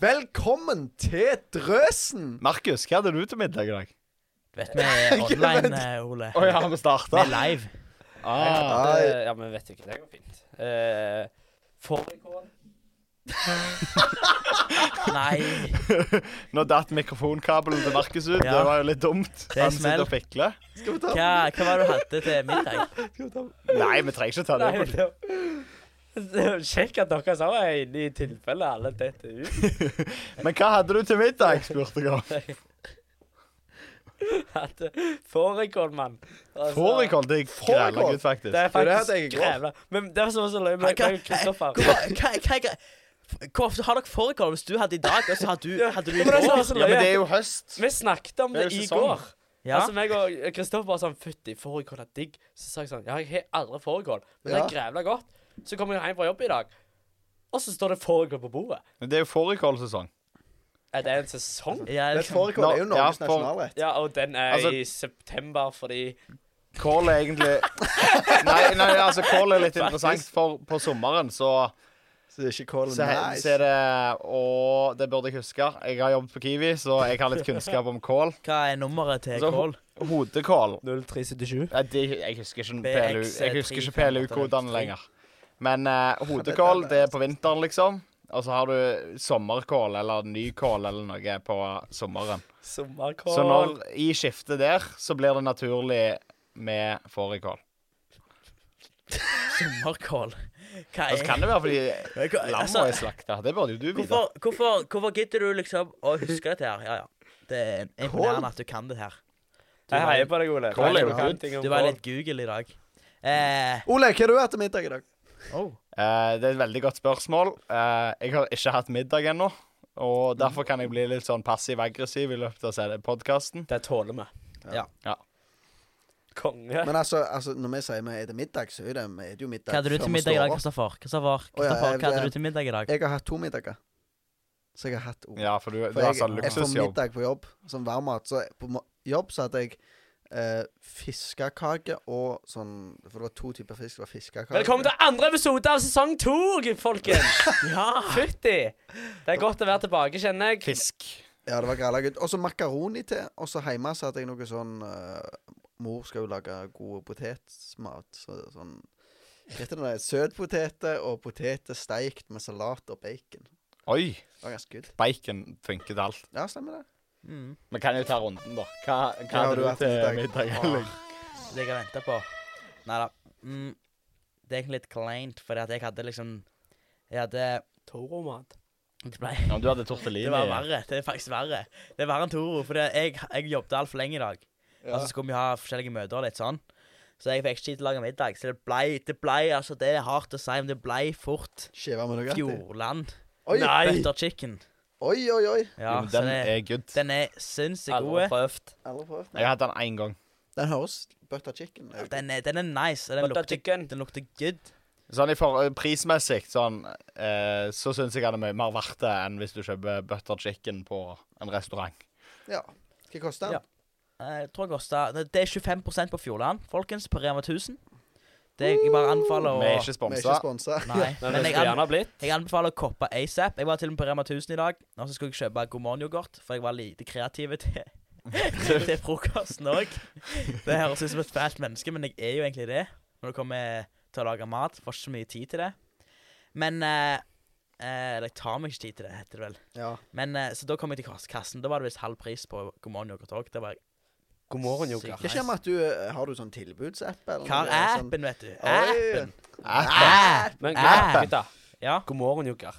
Velkommen til Drøsen! Markus, hva hadde du til middag i dag? Du vet vi er online, eh, Ole. Å ja, vi Vi starta. er live. Ah, Hadde, Ja, men vet du ikke, det går fint. Uh, Fårikål. Nei, nå datt mikrofonkabelen til Markus ut. Ja. Det var jo litt dumt. Det er Han sitter smell. og fikler. Skal vi ta hva, hva var det du hadde til middag? Nei, vi trenger ikke ta det. Nei, det kjekt at dere sa er inne i tilfelle alle detter ut. Men hva hadde du til middag, spurte jeg om. Hadde Fårikål, mann. Altså, Fårikål, det er grævla gutt, faktisk. Det er faktisk grevla. Men det var så som løy med Kristoffer. Hvor ofte har dere fårikål hvis du hadde i dag, og så hadde du, hadde du i går? Ja, men det er jo høst. Vi snakket om Det det i sesong. går. Ja. Altså, meg og Kristoffer var sånn Fytti, fårikål er digg. Så sa jeg sånn Ja, jeg har aldri fårikål, men det er grævla godt. Så kommer jeg hjem fra jobb i dag, og så står det fårikål på bordet. Men det er jo fårikålsesong. Er det en sesong? Ja, Det liksom. Fårikål er jo Nå- Norges ja, for- nasjonalrett. Ja, og den er Altså- i september fordi Kål er egentlig Nei, nei, altså kål er litt interessant, for på sommeren så Så det er ikke kål så, nice. så er det Og det burde jeg huske. Jeg har jobbet på Kiwi, så jeg har litt kunnskap om kål. Hva er nummeret til Altså, kål? Hodekål 0377. Ja, det, jeg husker ikke BX, PLU Jeg husker ikke PLU-kodene lenger. Men eh, hodekål, det er på vinteren, liksom. Og så har du sommerkål eller nykål eller noe på sommeren. Sommerkål. Så når i skiftet der, så blir det naturlig med fårikål. Sommerkål. Hva Og så er kan det være fordi Hva- altså, er slakta. Det burde jo du vite. hvorfor, hvorfor, hvorfor gidder du liksom å huske dette her? Ja, ja. Det er imponerende at du kan det her. Du Jeg heier på deg, Ole. Kål Du du var litt Google i dag. Eh, Ole, hva har du hatt til middag i dag? Oh. Eh, det er et veldig godt spørsmål. Eh, jeg har ikke hatt middag ennå. Og derfor kan jeg bli litt sånn passiv-aggressiv i løpet av podkasten. Det tåler vi. Ja. Ja. Konge. Men altså, altså når vi sier vi er til middag, så er det, er det jo middag Hva hadde du til middag i dag. Kristoffer? Kristoffer, oh, ja, jeg- hva hadde du til middag i dag? Jeg har hatt to middager. Så jeg har hatt oh. Ja, for du, du For har jeg, luksusjobb. jeg får middag på jobb som varmmat. Så på jobb så hadde jeg eh, fiskekake og sånn For det var to typer fisk. Det var fiskekake Velkommen til andre episode av sesong to, folkens. Ja! Fytti. Det er godt å være tilbake, kjenner jeg. Fisk. Ja, det var grella gutt. Og så makaroni til. Og så hjemme så hadde jeg noe sånn eh, Mor skal jo lage god potetsmat. Så, sånn heter det? Søtpoteter og poteter steikt med salat og bacon. Oi! Det var ganske good. Bacon funker til alt. Ja, stemmer det. Mm. Vi kan jo ta runden, da. Hva, hva, har hadde du hatt til middag? Åh, det jeg har venta på Nei da. Mm, det er egentlig litt kleint, fordi at jeg hadde liksom Jeg hadde Toro-mat. Det ble Ja, du hadde tortellini. Det var verre. Det er faktisk verre. Det er verre enn Toro. For det, jeg, jeg jobbet altfor lenge i dag. Og så skulle vi ha forskjellige møter og litt sånn. Så jeg fikk ikke tid til å lage middag. Så det blei, det blei altså Det er hardt å si, men det blei fort. Fjordland butter chicken. Oi, oi. oi. Ja, jo, men så den det, er good. den er sinnssykt Aldri god. prøvd. Aldri prøvd. Jeg har hatt den én gang. Den høres butter chicken ut. Den er, den er nice. Og den Butter lukter, chicken. den lukter good. Sånn i for, Prismessig sånn, eh, så syns jeg den er mye mer verdt det enn hvis du kjøper butter chicken på en restaurant. Ja. Hva koster den? Ja. Eh, Jeg tror det koster Det det er 25% på Fjordland, folkens, på Rema 1000. Det jeg bare anbefaler å Vi er ikke sponsa. Nei. Men jeg, an, jeg anbefaler å koppe ASAP. Jeg var til og med på Rema 1000 i dag, og så skulle jeg kjøpe God morgen-yoghurt, for jeg var lite kreativ til, til, frokosten òg. Det høres ut som et fælt menneske, men jeg er jo egentlig det. Når det kommer til å lage mat. Får ikke så mye tid til det. Men eh, eh, Eller jeg tar meg ikke tid til det, heter det vel. Ja. Men eh, Så da kom jeg til kassen. Da var det visst halv pris på God morgen-yoghurt òg. Det var God morgen, Joker. Hva skjer med at du eh, Har du sånn tilbudsapp? eller Hva noe er sånn- appen, vet du? Oi. Appen. Appen. App. Men App. gutta, Ja. god morgen, Joker.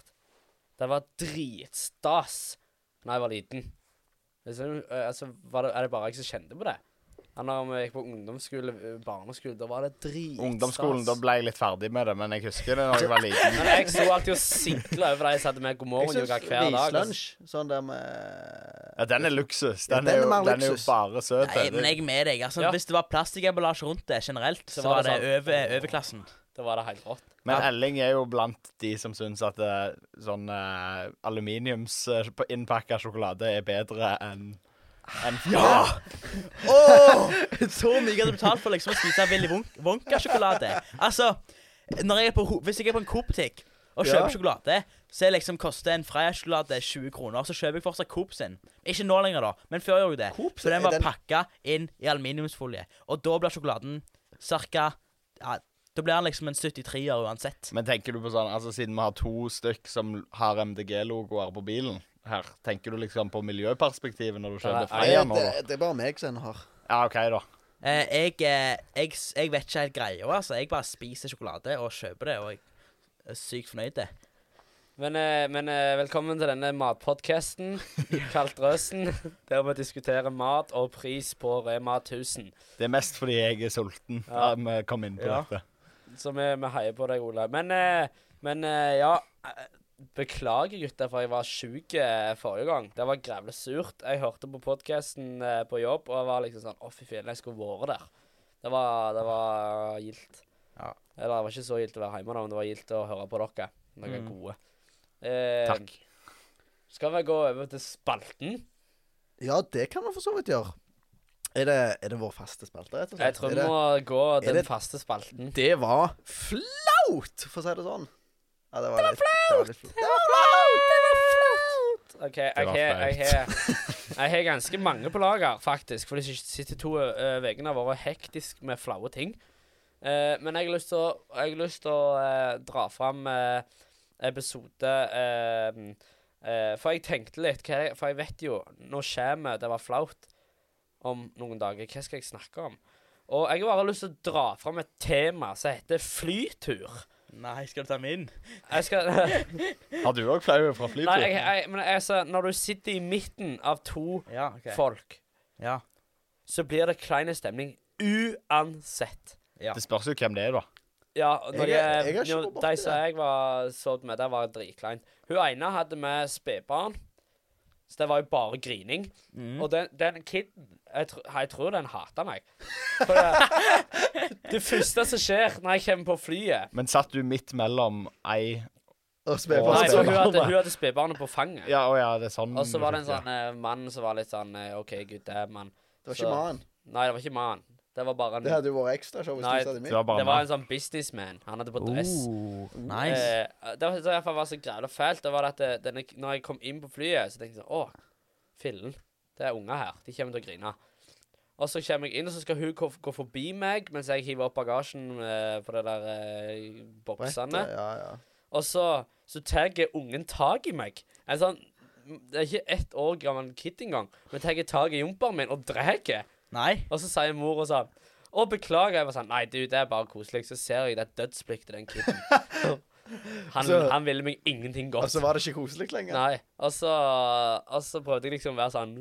Det var dritstas da jeg var liten. Liksom, eh, altså, var det, er det bare jeg som kjente på det? Ja, Når vi gikk på ungdomsskole, eh, barneskole, da var det dritstas. Ungdomsskolen, da ble jeg litt ferdig med det, men jeg husker det da jeg var liten. Men jeg så alltid og sikla over de jeg satt med god Jeg morgen yoga hver dag. altså. Rislunsj, sånn der med Ja, den er luksus. Ja, Den, den er, jo, er, den er jo bare søt. Nei, men jeg er med deg. Altså, Ja. Hvis det var plastikemballasje rundt det generelt, så, var var det det sånn. over overklassen. Da var det helt rått. Men Elling er jo blant de som syns at eh, sånn uh, aluminiumsinnpakka sjokolade er bedre enn enn Ja! Oh! Så mye jeg hadde betalt for liksom å spise Willy Won- Wonka-sjokolade. Altså, når jeg er på, ho- hvis jeg er på en Coop-butikk, og Ja. kjøper sjokolade, så er liksom koster en Freia-sjokolade 20 kroner. Så kjøper jeg fortsatt Coop sin. Ikke nå lenger, da, men før gjorde jeg det. Coop Så sin, den er var den- pakka inn i aluminiumsfolie. Og da blir sjokoladen cirka ja, Da blir den liksom en 73-er uansett. Men tenker du på sånn, altså siden vi har to stykk som har MDG-logoer på bilen her, tenker du liksom på miljøperspektivet når du kjøper Nei, Freia nå, da? det, det er bare meg som har. Ja, OK, da. Eh, jeg, eh, jeg, s- jeg vet ikke helt greia, altså. Jeg bare spiser sjokolade og kjøper det, og jeg er sykt fornøyd. Men, eh, men eh, velkommen til denne matpodkasten kalt Røsen, der vi diskuterer mat og pris på Rema 1000. Det er mest fordi jeg er sulten. Ja. Ja. vi kom inn på Ja. dette. Så vi, vi heier på deg, Ole. Men, eh, men eh, ja eh, Beklager, gutter, for jeg var sjuk eh, forrige gang. Det var grævlig surt. Jeg hørte på podkasten på jobb, og jeg var liksom sånn Å, fy fillen, jeg skulle vært der. Det var, det var gildt. Ja. Eller det var ikke så gildt å være hjemme, da, men det var gildt å høre på dere. Dere er Mm. gode. Eh, Takk. Skal vi gå over til spalten? Ja, det kan vi for så vidt gjøre. Er det, er det vår faste spalte, rett og slett? Jeg tror vi må gå den faste spalten. det var flaut, for å si det sånn. Ja, det var, det var flaut. Det var flaut! OK, jeg var jeg har- jeg har ganske mange på lager, faktisk. For de siste to uh, ukene har vært hektisk med flaue ting. Uh, men jeg har lyst til å, jeg har lyst til å eh, dra fram uh, episode eh, eh, For jeg tenkte litt hva er For jeg vet jo Nå kommer det var flaut om noen dager. Hva skal jeg snakke om? Og jeg har bare lyst til å dra fram et tema som heter flytur. Nei, skal du ta min? Jeg skal Har du òg flau fra Nei, flytur? jeg, jeg, men altså, når du sitter i midten av to Ja, okay. folk, Ja. så blir det klein stemning uansett. ja. Det spørs jo hvem det er, da. Ja, når Jeg jeg jeg, de som jeg var så med, det var dritkleint. Hun ene hadde med spedbarn, så det var jo bare grining. Mm. Og den, den kiden jeg, tr jeg tror den hata meg. For det, det første som skjer når jeg kommer på flyet Men satt du midt mellom ei Og spedbarnet? Nei, så hun hadde, hun hadde spedbarnet på fanget. Ja, og ja, det er sånn Og så var det en sånn eh, mann som var litt sånn eh, OK, det damn, mann. Det var så- ikke mannen. Nei, det var ikke mannen. Det var bare en Det hadde jo vært ekstrashow hvis Nei, du hadde Det midt. var bare Det var meg. en sånn businessman. Han hadde på dress. Oh, nice. Eh, det var det i hvert fall var så jævla fælt. Det var at det, denne, når jeg kom inn på flyet, så tenkte jeg sånn Å, fillen. Det er unger her. De kommer til å grine. Og så kommer jeg inn, og så skal hun gå, gå forbi meg mens jeg hiver opp bagasjen eh, på de der eh, boksene. Brettet, Ja, ja. Og så, så tar ungen tak i meg. En sånn Det er ikke ett år gammel kid engang, men tar tak i jumperen min og drar. Nei. Og så sier mor og sånn Å, beklager. Jeg var sånn Nei, du, det er bare koselig. Så ser jeg det dødsblikket til den kiden. Han, Så- han ville meg ingenting godt. Og så var det ikke koselig lenger. Nei. Og så, og så prøvde jeg liksom å være sånn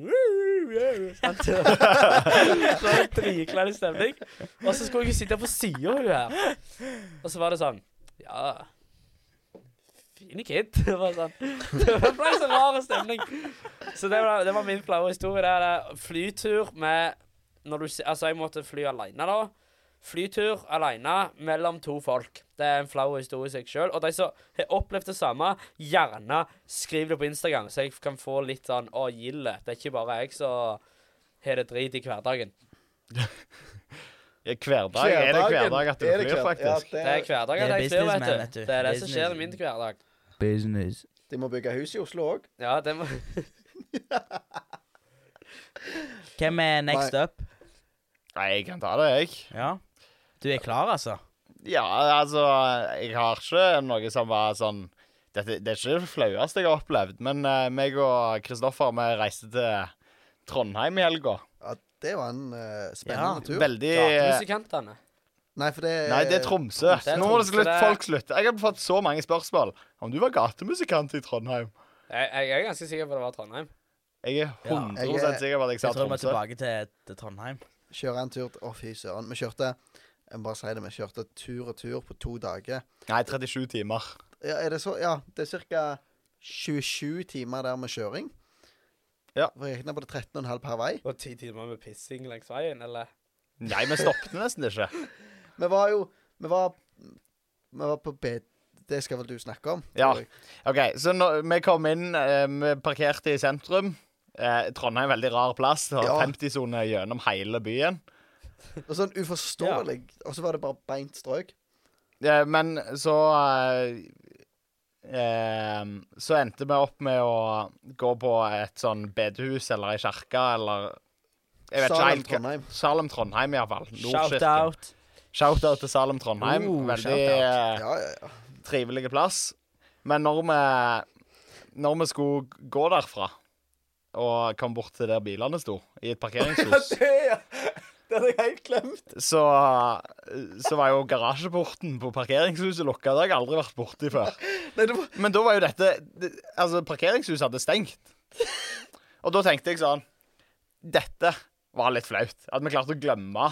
sant? Så var det dritklein stemning. Og så skulle jeg ikke sitte på sida av hun her. Og så var det sånn Ja Fine kid. Det var sånn Det ble så rar stemning. Så det var, det var min flaue historie. Det er. Flytur med når du, Altså, jeg måtte fly aleine, da. Flytur aleine mellom to folk. Det er en flau historie i seg sjøl. Og de som har opplevd det samme, gjerne skriv det på Instagram, så jeg kan få litt sånn Å, gilde. Det er ikke bare jeg som har det drit i hverdagen. Hverdag er det hverdag at du flyr, hver- faktisk. Ja, Det er hverdag Det at er jeg flyr, vet du. vet du. Det er det som skjer i min hverdag. Business. De må bygge hus i Oslo òg. Ja, det må Hvem er next Nei. up? Nei, jeg kan ta det, jeg. Ja. Du er klar, altså? Ja, altså Jeg har ikke noe som var sånn dette, Det er ikke det flaueste jeg har opplevd, men uh, meg og Kristoffer vi reiste til Trondheim i helga. Ja, det var en uh, spennende Ja, tur. Veldig Gatemusikantene. Nei, for det er Nei, det er Tromsø. Det er Nå må det slutt, det folk slutte. Jeg har fått så mange spørsmål om du var gatemusikant i Trondheim. Jeg, jeg er ganske sikker på at det var Trondheim. Jeg er 100 Jeg er- sikker på at jeg sa Tromsø. Jeg tror vi er tilbake til, til Trondheim. Kjøre en tur Å, fy søren. Vi kjørte Jeg må bare si det, vi kjørte tur og tur på to dager. Nei, 37 timer. Ja, er det så? Ja, det er ca. 27 timer der med kjøring. Ja. For jeg regner på det 13,5 per vei. Og ti timer med pissing langs veien, eller? Nei, vi stoppet nesten ikke. Vi var jo Vi var Vi var på B... Det skal vel du snakke om? Ja. jeg. OK, så når vi kom inn, eh, vi parkerte i sentrum. Eh, Trondheim er en veldig rar plass. Det har Ja. 50-sone gjennom hele byen. Og sånn uforståelig. Og så var det bare beint strøk. Eh, men så eh, eh, så endte vi opp med å gå på et sånn bedehus eller ei kirke eller Jeg vet Salem, ikke Trondheim. Salem Trondheim, iallfall. Shout-out. Shout-out til Salem Trondheim. Oh, Veldig shout-out. eh, Ja, ja, ja. trivelig plass. Men når vi Når vi skulle gå derfra og kom bort til der bilene sto, i et parkeringshus, Det hadde jeg helt glemt. så, så var jo garasjeporten på parkeringshuset lukka. Det har jeg aldri vært borti før. Nei, var Men da var jo dette Altså, parkeringshuset hadde stengt. Og da tenkte jeg sånn Dette var litt flaut. At vi klarte å glemme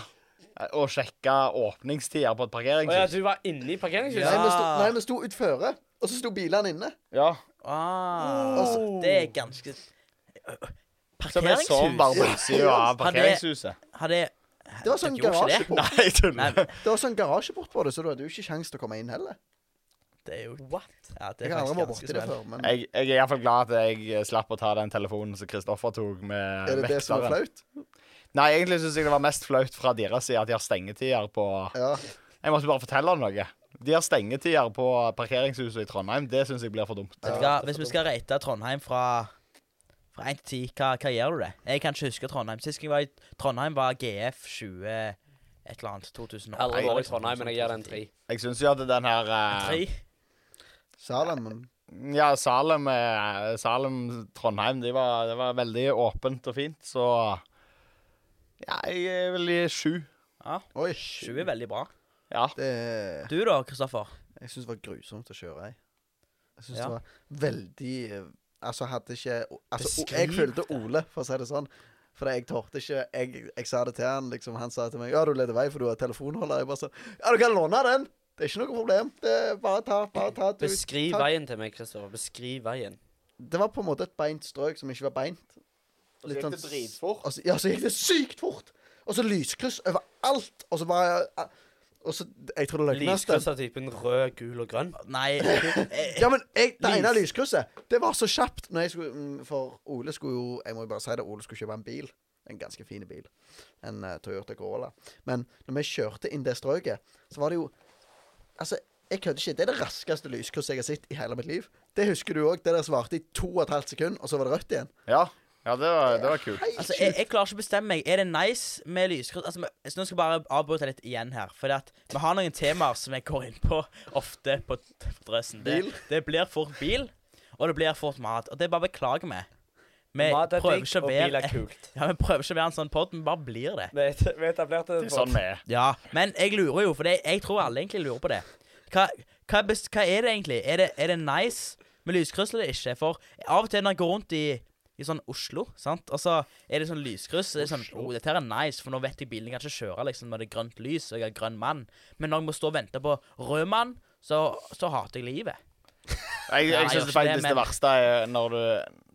å sjekke åpningstider på et parkeringshus. Oh, ja, så du var inne i parkeringshuset? Nei, vi sto, Ja. nei, vi sto utføre, og så sto bilene inne. Ja. Ah, Altså- det er ganske Så vi så bare utsida av parkeringshuset. Hadde Det var sånn garasjeport. Nei, jeg tuller. Det var sånn garasjeport på det, så du hadde jo ikke kjangs til å komme inn heller. det er jo What? Ja, det Jeg er har aldri vært borti det før, men Jeg, jeg er iallfall glad at jeg slapp å ta den telefonen som Kristoffer tok med er det det som er vekteren. flaut? Nei, egentlig syns jeg det var mest flaut fra deres side at de har stengetider på Ja. Jeg måtte bare fortelle noe. De har stengetider på parkeringshuset i Trondheim. Det syns jeg blir for dumt. Vet du hva, Hvis vi skal rate Trondheim fra Fra 1 til 10, hva, hva gjør du det? Jeg kan ikke huske Trondheim. Sist jeg var i Trondheim, var GF 20 et eller annet. 2008. Aldri vært i Trondheim, men jeg gir den 3. Jeg syns jo at den her eh, Tre? Salem, Ja, Salem, eh, Salem Trondheim, de var, det var veldig åpent og fint, så Ja, jeg er vel i sju. Ja, Oi. sju er veldig bra. Ja. Det Du da, Kristoffer? Jeg syns det var grusomt å kjøre jeg. Jeg syns Ja. det var veldig eh, Altså, hadde ikke Altså, Beskriv jeg følte. Ole, for å si det sånn. For jeg torde ikke jeg, jeg sa det til han, liksom. Han sa til meg 'Ja, du leder vei, for du har telefonholder.' Jeg bare sånn 'Ja, du kan låne den. Det er ikke noe problem. Det er bare ta, bare ta. Du, Beskriv ta. veien til meg, Kristoffer. Beskriv veien. Det var på en måte et beint strøk som ikke var beint. Og så gikk det sånn- dritfort. ja, så gikk det sykt fort. Og så lyskryss overalt. Og så bare Og så Jeg tror det løgneste Lyskryss av typen rød, gul og grønn. Nei Ja, men jeg, det ene Lys. lyskrysset, det var så kjapt når jeg skulle mm, For Ole skulle jo Jeg må jo bare si det, Ole skulle kjøpe en bil. En ganske fin bil. En uh, Toyota Corolla. Men når vi kjørte inn det strøket, så var det jo Altså, jeg kødder ikke. Det er det raskeste lyskrysset jeg har sett i hele mitt liv. Det husker du òg. Det der svarte i to og et halvt sekund, og så var det rødt igjen. Ja, ja det, var, det var kult. Altså, jeg, jeg klarer ikke å bestemme meg. Er det nice med lyskryss? Altså, så nå skal jeg bare avbryte litt igjen her. For vi har noen temaer som jeg går inn på ofte på, drøsen. Det, det blir fort bil, og det blir fort mat. Og det bare beklager vi. Vi Mat er prøver digg, ikke å og bil er være kult. Ja, vi prøver ikke å være en sånn pod, vi bare blir det. Vi vi etablerte Det er sånn vi er. Ja, men jeg lurer jo, for det, jeg tror alle egentlig lurer på det. Hva, hva, er hva er det egentlig? Er det, er det nice med lyskryss eller ikke? For av og til når jeg går rundt i, i sånn Oslo, sant? og så er det sånn lyskryss, Det er sånn oh, dette her er nice, for nå vet jeg bilen kan ikke kjøre liksom når det er grønt lys, og jeg er grønn mann. Men når jeg må stå og vente på rød mann, så, så hater jeg livet. Jeg, jeg jeg syns faktisk det, det, verste er når du,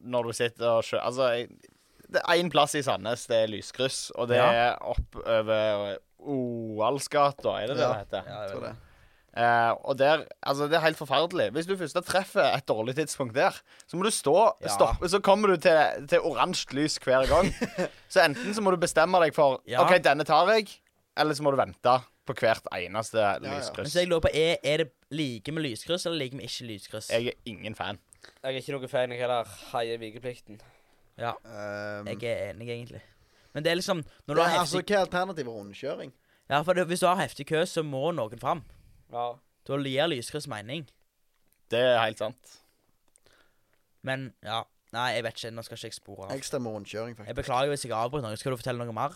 når du sitter og kjører Altså, jeg, det er én plass i Sandnes det er lyskryss, og det Ja. er oppover Oalsgata, er det det Ja. det heter? Ja, jeg tror det. Eh, og der, altså Det er helt forferdelig. Hvis du først treffer et dårlig tidspunkt der, så må du stå, Ja. stoppe, så kommer du til, til oransje lys hver gang. så enten så må du bestemme deg for Ja. OK, denne tar jeg, eller så må du vente på hvert eneste ja. Men lyskryss. så jeg lurer på, er, er det like med lyskryss, eller like med ikke lyskryss? Jeg er ingen fan. Jeg er ikke noen fan. Jeg heller heier vikeplikten. Ja, Um, jeg er enig, egentlig. Men det er liksom Når du det har er, altså, heftig hva er alternativet? Rundkjøring? Ja, for det, hvis du har heftig kø, så må noen fram. Ja. Da gir lyskryss mening. Det er helt sant. Men ja. Nei, jeg vet ikke. Nå skal ikke jeg spore av. Jeg stemmer rundkjøring, faktisk. Jeg beklager hvis jeg avbryter noe. Skal du fortelle noe mer?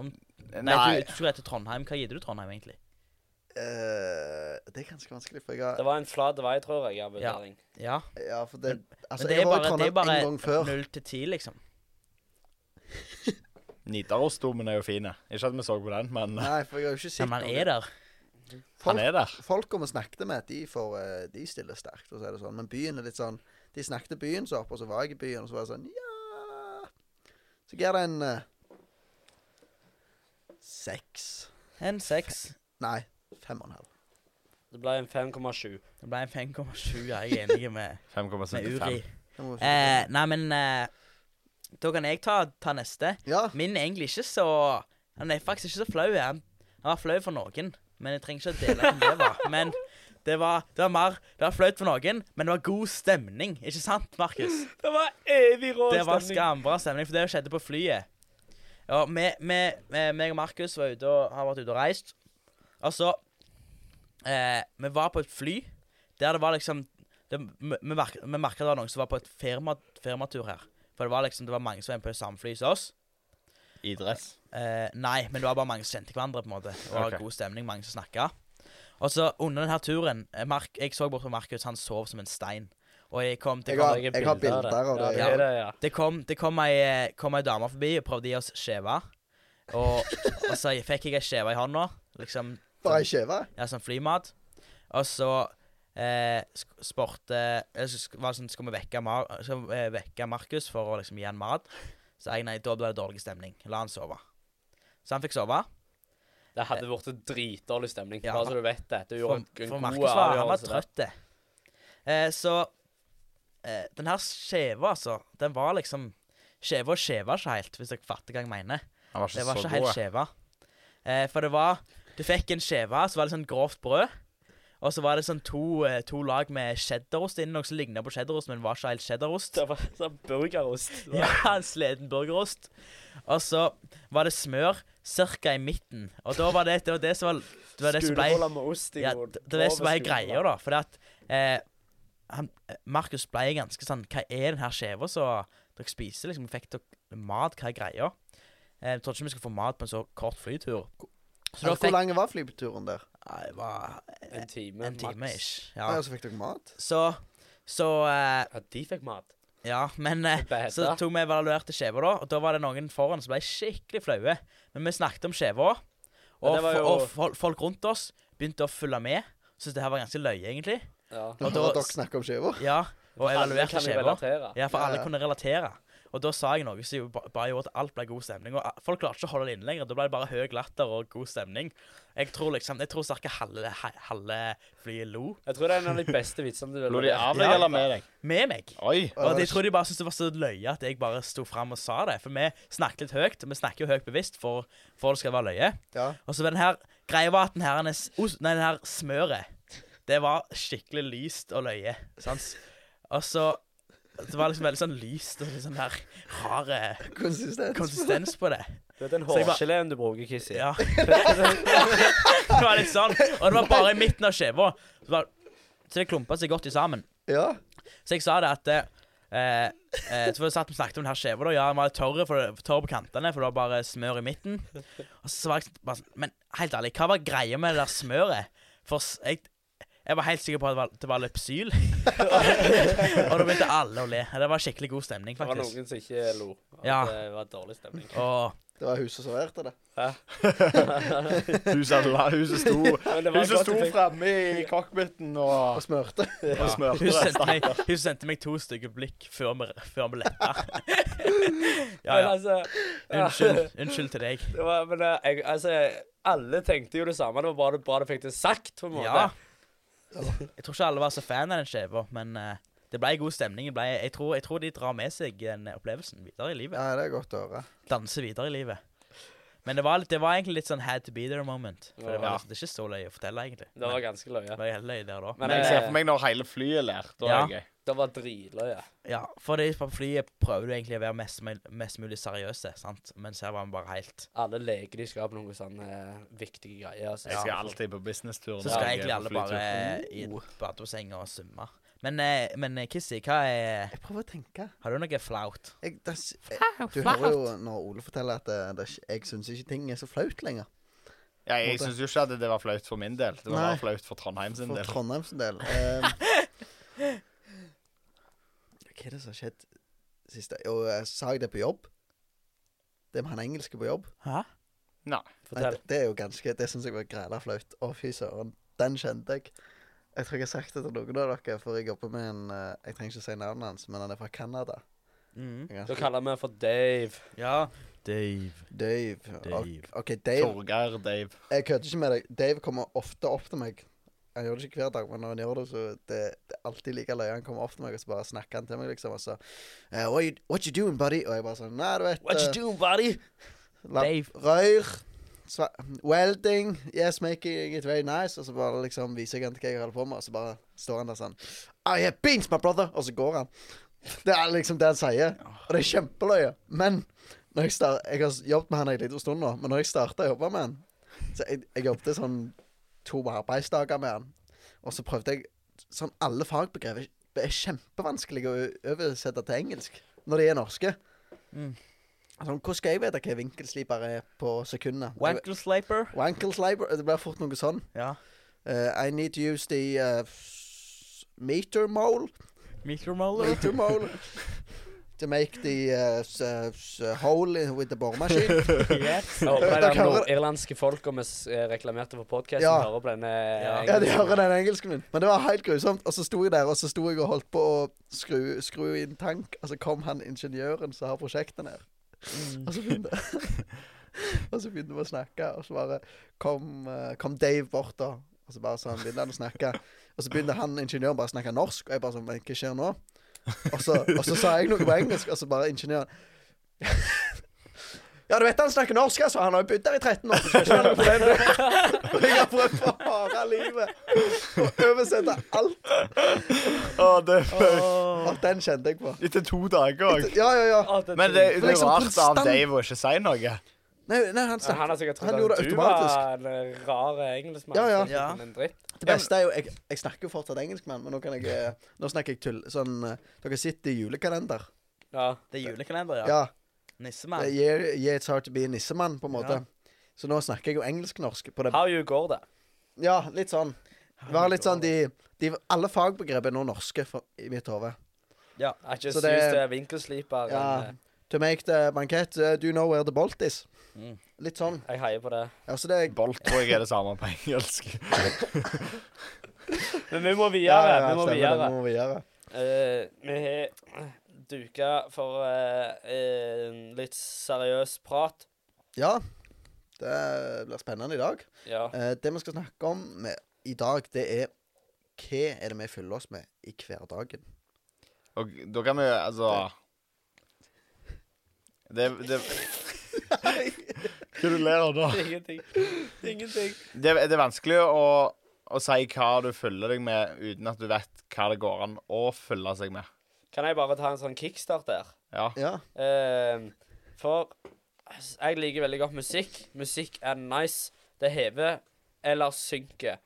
Nei, Nei, du, du skulle til Trondheim. Hva gir du Trondheim, egentlig? Eh, det er ganske vanskelig, for jeg har Det var en flat vei, tror jeg, av Ja. vurdering. Ja. Ja, for det Altså, Men det jeg er var i bare, det er Trondheim bare en gang før. null til ti, liksom. Nidarosdomen er jo fin. Ikke at vi så på den, men Nei, for jeg har jo ikke Men man er der. Han er der. folka vi snakket med, de, får, eh, de stiller sterkt, og så er det sånn. Men byen er litt sånn De snakket byen så opp, og så var jeg i byen, og så var jeg sånn Ja Så gir det en uh, seks. En seks. Nei, fem og en halv. Det ble en 5,7. Det ble en 5,7. Ja, jeg er enig med, med 5,75. Uri. Eh, nei, men eh, Da kan jeg ta, ta neste. ja. Min er egentlig ikke så Han er faktisk ikke så flau. Han, han var flau for noen, men jeg trenger ikke å dele hvem det var. Men Det var, det var mer Det var flaut for noen, men det var god stemning. Ikke sant, Markus? Det var evig rå stemning. Det var skambra stemning, for det skjedde på flyet. Ja, meg og Markus var ute og har vært ute og reist. Og så eh, Vi var på et fly der det var liksom det, Vi, vi merka det var noen som var på et firma, firmatur her. For det var liksom Det var mange som var på samme fly som oss. Idretts. Eh, nei, men det var bare mange som kjente hverandre. på en måte Det var Ok. god stemning, mange som snakka. Og så under denne turen eh, Mark, Jeg så bort på Markus, han sov som en stein. Og jeg kom til Jeg har, Jeg har bilder av det. er det, ja. det kom, det kom ei, eh, kom ei dame forbi og prøvde å gi oss skjeve. Og, og så fikk jeg ei skjeve i hånda, liksom Bare ei skjeve? ja, sånn flymat. Og så eh, spurte eh, sånn, Skal vi vekke, Mar eh, vekke Markus for å liksom gi han mat? Så jeg nei, da ble det dårlig stemning. La han sove. Så han fikk sove. Det hadde vært dritdårlig stemning. Ja. Bare så du vet det. Du gjorde for en Markus god avgjørelse. han var trøtt. Eh, så eh, den her skjeva, altså, den var liksom Skjeva og skjeva ikke helt, hvis dere fatter hva jeg mener. Han var ikke Det var så ikke helt skjeva. Eh, for det var Du fikk en skjeve, så var det sånn grovt brød. Og så var det sånn to, eh, to lag med cheddarost inni, noe som ligna på cheddarost, men var ikke helt cheddarost. Det var sånn burgerost. Ja, en sliten burgerost. Og så var det smør ca. i midten. Og da var det det, var det som var Det var det som ble med ost i. ja, det, det var det som ble greia, da. Fordi at eh, han, eh, Markus ble ganske sånn Hva er den her skiva så dere spiser? liksom, Fikk dere mat? Hva er greia? Eh, Jeg trodde ikke vi skulle få mat på en så kort flytur. Så altså, fikk, hvor lang var flyturen der? Nei, det var En time. en time maks. ish. Ja. Ja. Og så fikk dere mat? Så Så eh, Ja, de fikk mat. Ja, men eh, Beta. så tok vi evaluerte skjeva, da. Og da var det noen foran som ble skikkelig flaue. Men vi snakket om skjeva, Ja, og, det var fo- jo- og fol folk rundt oss begynte å følge med. Syntes det her var ganske løye, egentlig. Ja. Og Og da dere snakker om skiver? Ja, og Alle evaluerte kan jo skjeva. relatere. Ja, for Ja, alle ja. kunne relatere. Og da sa jeg noe som bare gjorde at alt ble god stemning. Og folk klarte ikke å holde det inne lenger. Da ble det bare høy latter og god stemning. Jeg tror liksom Jeg tror ca. halve, halve flyet lo. Jeg tror det er en av de beste vitsene du har Lo de av deg Ja. eller med deg? Med meg. Oi. Og jeg tror de bare syntes det var så løye at jeg bare sto fram og sa det. For vi snakket litt høyt, vi snakker jo høyt bevisst for, for det skal være løye. Ja. Og så var den her greia var at den her, nei, den her smøret, det var skikkelig lyst og løye. Sans. Og så Det var liksom veldig sånn lyst og litt sånn der rar Konsistens. konsistens på det. Det er den Så jeg bare- hårgeleen du bruker, Kissy. Ja. det var litt sånn. Og det var bare i midten av skiva. Så, var- så det klumpa seg godt i sammen. Ja. Så jeg sa det at eh, eh, Så var det satt vi snakket om den her skiva. da. Ja, den var litt tørr, for, tørr på kantene, for det var bare smør i midten. Og så var jeg bare sånn Men helt ærlig, hva var greia med det der smøret? For s- jeg, jeg var helt sikker på at det var, det var Lypsyl. og da begynte alle å le. Det var skikkelig god stemning, Det var faktisk. noen som ikke lo. At Ja. Det var dårlig stemning. Og Det var huset som serverte det. Huset, huset sto, Men det var huset godt sto du fikk- framme i cockpiten og, Og smørte. og smørte hun det. sendte, meg, hun sendte meg to stygge blikk før vi, før vi letta. ja, Men ja. altså Unnskyld. Unnskyld til deg. Det var, men eh, jeg, altså, alle tenkte jo det samme. Det var bare bra du fikk det sagt, på en måte. Ja. Jeg tror ikke alle var så fan av den skiva, men eh, det ble god stemning. Det ble, jeg, tror, jeg tror de drar med seg den opplevelsen videre i livet. Ja, det er godt å høre. Danser videre i livet. Men det var, litt- det var egentlig litt sånn had to be there moment. For det, var Ja. liksom, det er ikke så løye å fortelle, egentlig. Det var ganske løye. det var helt løye der da. Men Men jeg eh, ser for meg når hele flyet ler. Da er det gøy. Det var dritløye. Ja, for det, på flyet prøver du egentlig å være mest, mest mulig seriøse, sant? Mens her var vi bare helt Alle leker de skal på noen sånne eh, viktige greier. Altså. Jeg skal alltid på businesstur. Så skal jeg egentlig alle bare i et badebasseng og summe. Men, eh, men eh, Kissy, hva er Jeg prøver å tenke. Har du noe flaut? Jeg, det, jeg, du hører jo når Ole forteller at det, det, jeg syns ikke ting er så flaut lenger. Ja, jeg syns jo ikke at det var flaut for min del. Det var Nei. flaut for Trondheim sin For del. Trondheim sin del. Um, hva er det som har skjedd siste Jo, jeg sa jeg det på jobb? Det med han engelske på jobb? Hæ? Nei. Nei, Fortell. det, det er jo ganske Det syns jeg var græla flaut. Å, fy søren. Den kjente jeg. Jeg tror jeg har sagt det til noen av dere, for jeg jobber med en eh, Jeg trenger ikke si navnet hans, men han er fra Canada. Mm. Jeg er Da ganske- kaller vi for Dave. Ja. Dave. Dave. Dave. OK, Dave. Torgeir Dave. Jeg kødder ikke med deg. Dave kommer ofte opp til meg. Han gjør det ikke hver dag, men når han gjør det, så det, det er alltid like løye. Han kommer opp til meg, og så bare snakker han til meg, liksom. Og så uh, what, you, what you doing, buddy? Og jeg bare sånn Nei, du vet What you eh, doing, buddy? la- sva- Welding, yes, making it very nice. Og så bare liksom viser jeg han til hva jeg holder på med, og så bare står han der sånn I have beans, my brother! Og så går han. Det er liksom det han sier. Og det er kjempeløye. Men når jeg, start, jeg har jobbet med han en liten stund nå, men når jeg starta å jobbe med han Så jeg, jeg jobbet sånn to arbeidsdager med han, og så prøvde jeg Sånn alle fagbegreper er kjempevanskelig å oversette til engelsk når de er norske. Mm. Sånn, hvordan skal jeg vite hva vinkelsliper er på sekundene? Wankelsliper. Wankelsliper. Det blir fort noe sånn. Ja. Uh, I need to use the uh, s- meter mole. Meter mole. to make the uh, s, s, hole in- with the boremaskin. yes. Jeg håper de der nordirlandske folka vi eh, reklamerte for podkasten, Ja. hører på denne Ja. ja, de hører den engelsken min. Men det var helt grusomt. Og så sto jeg der, og så sto jeg og holdt på å skru, skru inn tank. Og så kom han ingeniøren som har prosjektet ned. Mm. Og så begynte Og så begynte vi å snakke, og så bare kom, eh, kom Dave bort, da. Og så bare sånn begynte han å snakke. Og så begynte han ingeniøren bare å snakke norsk, og jeg bare sånn Men hva skjer nå? Og så, og så sa jeg noe på engelsk, og så bare ingeniøren Ja, du vet han snakker norsk, altså. Han har jo bodd der i 13 år. Så jeg, jeg har prøvd for harde livet å oversette alt. Å, det er. Og den kjente jeg på. Etter to dager òg. Ja, ja, ja. Men det, det er liksom rart av Dave å ikke si noe. Nei, nei han Ja, snakket Han har sikkert trodd gjorde at det du automatisk. var en eh, rar engelskmann. Ja, ja. Ja. en dritt. Det beste er jo Jeg, jeg snakker jo fortsatt engelsk, mann, men nå kan jeg eh, Nå snakker jeg tull. Sånn eh, Dere sitter i julekalender. Ja. Det er julekalender, ja. Ja. Nissemann. det er year, year It's Hard To Be Nissemann, på en måte. Ja. Så nå snakker jeg jo engelsk-norsk på det. How you går det? Ja, litt sånn. Det var litt sånn de, de Alle fagbegrep er nå norske for, i mitt hode. Ja. Jeg just Så det- er vinkelsliper. Ja. To make the banquet, do you know where the bolt is? Mm. Litt sånn. Jeg heier på det. Ja, så det er Bolt tror jeg er det samme på engelsk. Men vi må ja, videre. ja, vi må stemmer det, videre. vi må videre. Uh, vi har duka for uh, uh, litt seriøs prat. Ja. Det blir spennende i dag. Ja. Eh, det vi skal snakke om med, i dag, det er hva er det vi fyller oss med i hverdagen? Og da kan vi altså Det, det Hva du ler av da? Ingenting. Ingenting. Det, det er vanskelig å, å si hva du følger deg med, uten at du vet hva det går an å følge seg med. Kan jeg bare ta en sånn kickstart der? Ja. Ja. Uh, for jeg liker veldig godt musikk. Musikk er nice. Det hever eller synker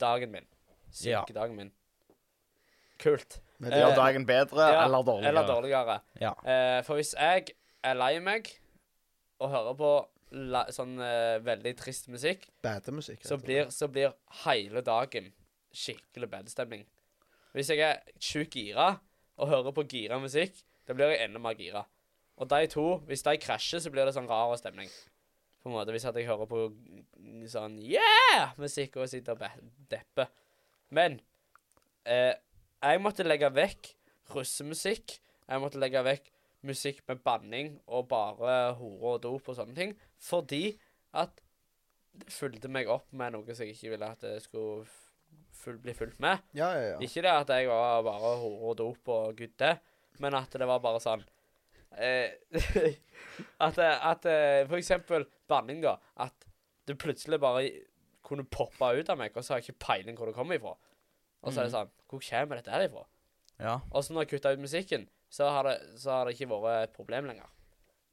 dagen min. Ja. Synker dagen min. Kult. Men det Gjør dagen bedre Ja, eller dårligere. Eller dårligere. Ja. Eh, for hvis jeg er lei meg og hører på la, sånn eh, veldig trist musikk, Bademusikk. så blir, så blir hele dagen skikkelig bedestemning. Hvis jeg er sjukt gira og hører på gira musikk, da blir jeg enda mer gira. Og de to, hvis de krasjer, så blir det sånn rar stemning. På en måte, Hvis at jeg hører på sånn yeah-musikk og sitter og depper. Men eh, jeg måtte legge vekk russemusikk. Jeg måtte legge vekk musikk med banning og bare hore og dop og sånne ting. Fordi at det fulgte meg opp med noe som jeg ikke ville at det skulle full, bli fulgt med. Ja, ja, ja. Ikke det at jeg var bare hore og dop og gudde, men at det var bare sånn eh, At, at eh, for eksempel banning, da. At det plutselig bare kunne poppe ut av meg, og så har jeg ikke peiling hvor det kommer ifra. Og så er det sånn Hvor kommer dette her ifra? Ja. Og så når jeg kutta ut musikken, så har, det, så har det ikke vært et problem lenger.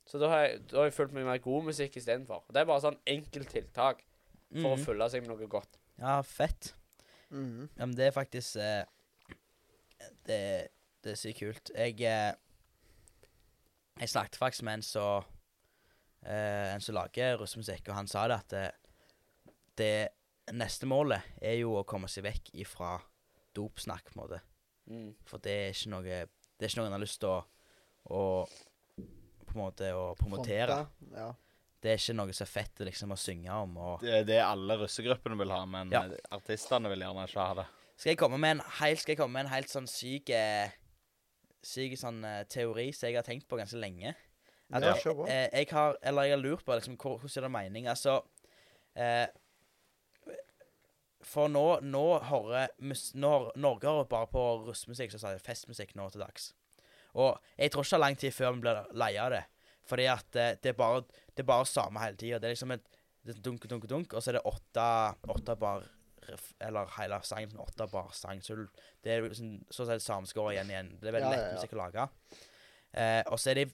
Så da har jeg, da har jeg fulgt meg med god musikk istedenfor. Det er bare sånn enkelt tiltak for å Mhm. fylle seg med noe godt. ja, fett. Mhm. Ja, men det er faktisk eh, det, det er sykt kult. Jeg eh, Jeg snakket faktisk med en som eh, En som lager russemusikk, og han sa det at det, det neste målet er jo å komme seg vekk ifra dopsnakk, på en måte. Mm. For det er ikke noe Det er ikke noe en har lyst til å, å På en måte å promotere. Fronte, Ja. Det er ikke noe så fett liksom å synge om. Og Det er det alle russegruppene vil ha, men Ja. artistene vil gjerne ikke ha det. Skal jeg komme med en helt, skal jeg komme med en helt sånn syk eh, Syk sånn eh, teori som jeg har tenkt på ganske lenge? At Ja, jeg, eh, jeg har Eller jeg har lurt på liksom, hvor, hvordan er det mening? Altså eh, For nå, nå hører Norge hører bare på russmusikk, så sier festmusikk nå til dags. Og jeg tror ikke det er lang tid før vi blir lei av det. Fordi at det, det er bare det er bare samme hele tida. Det er liksom et Det er dunk, dunk, dunk, og så er det åtte, åtte bar ref- Eller hele sangen sånn åtte bar sang. Så det er liksom, sånn, sett samme som igjen igjen. Det er veldig Ja, lett ja, ja. musikk å lage. Eh, og så er de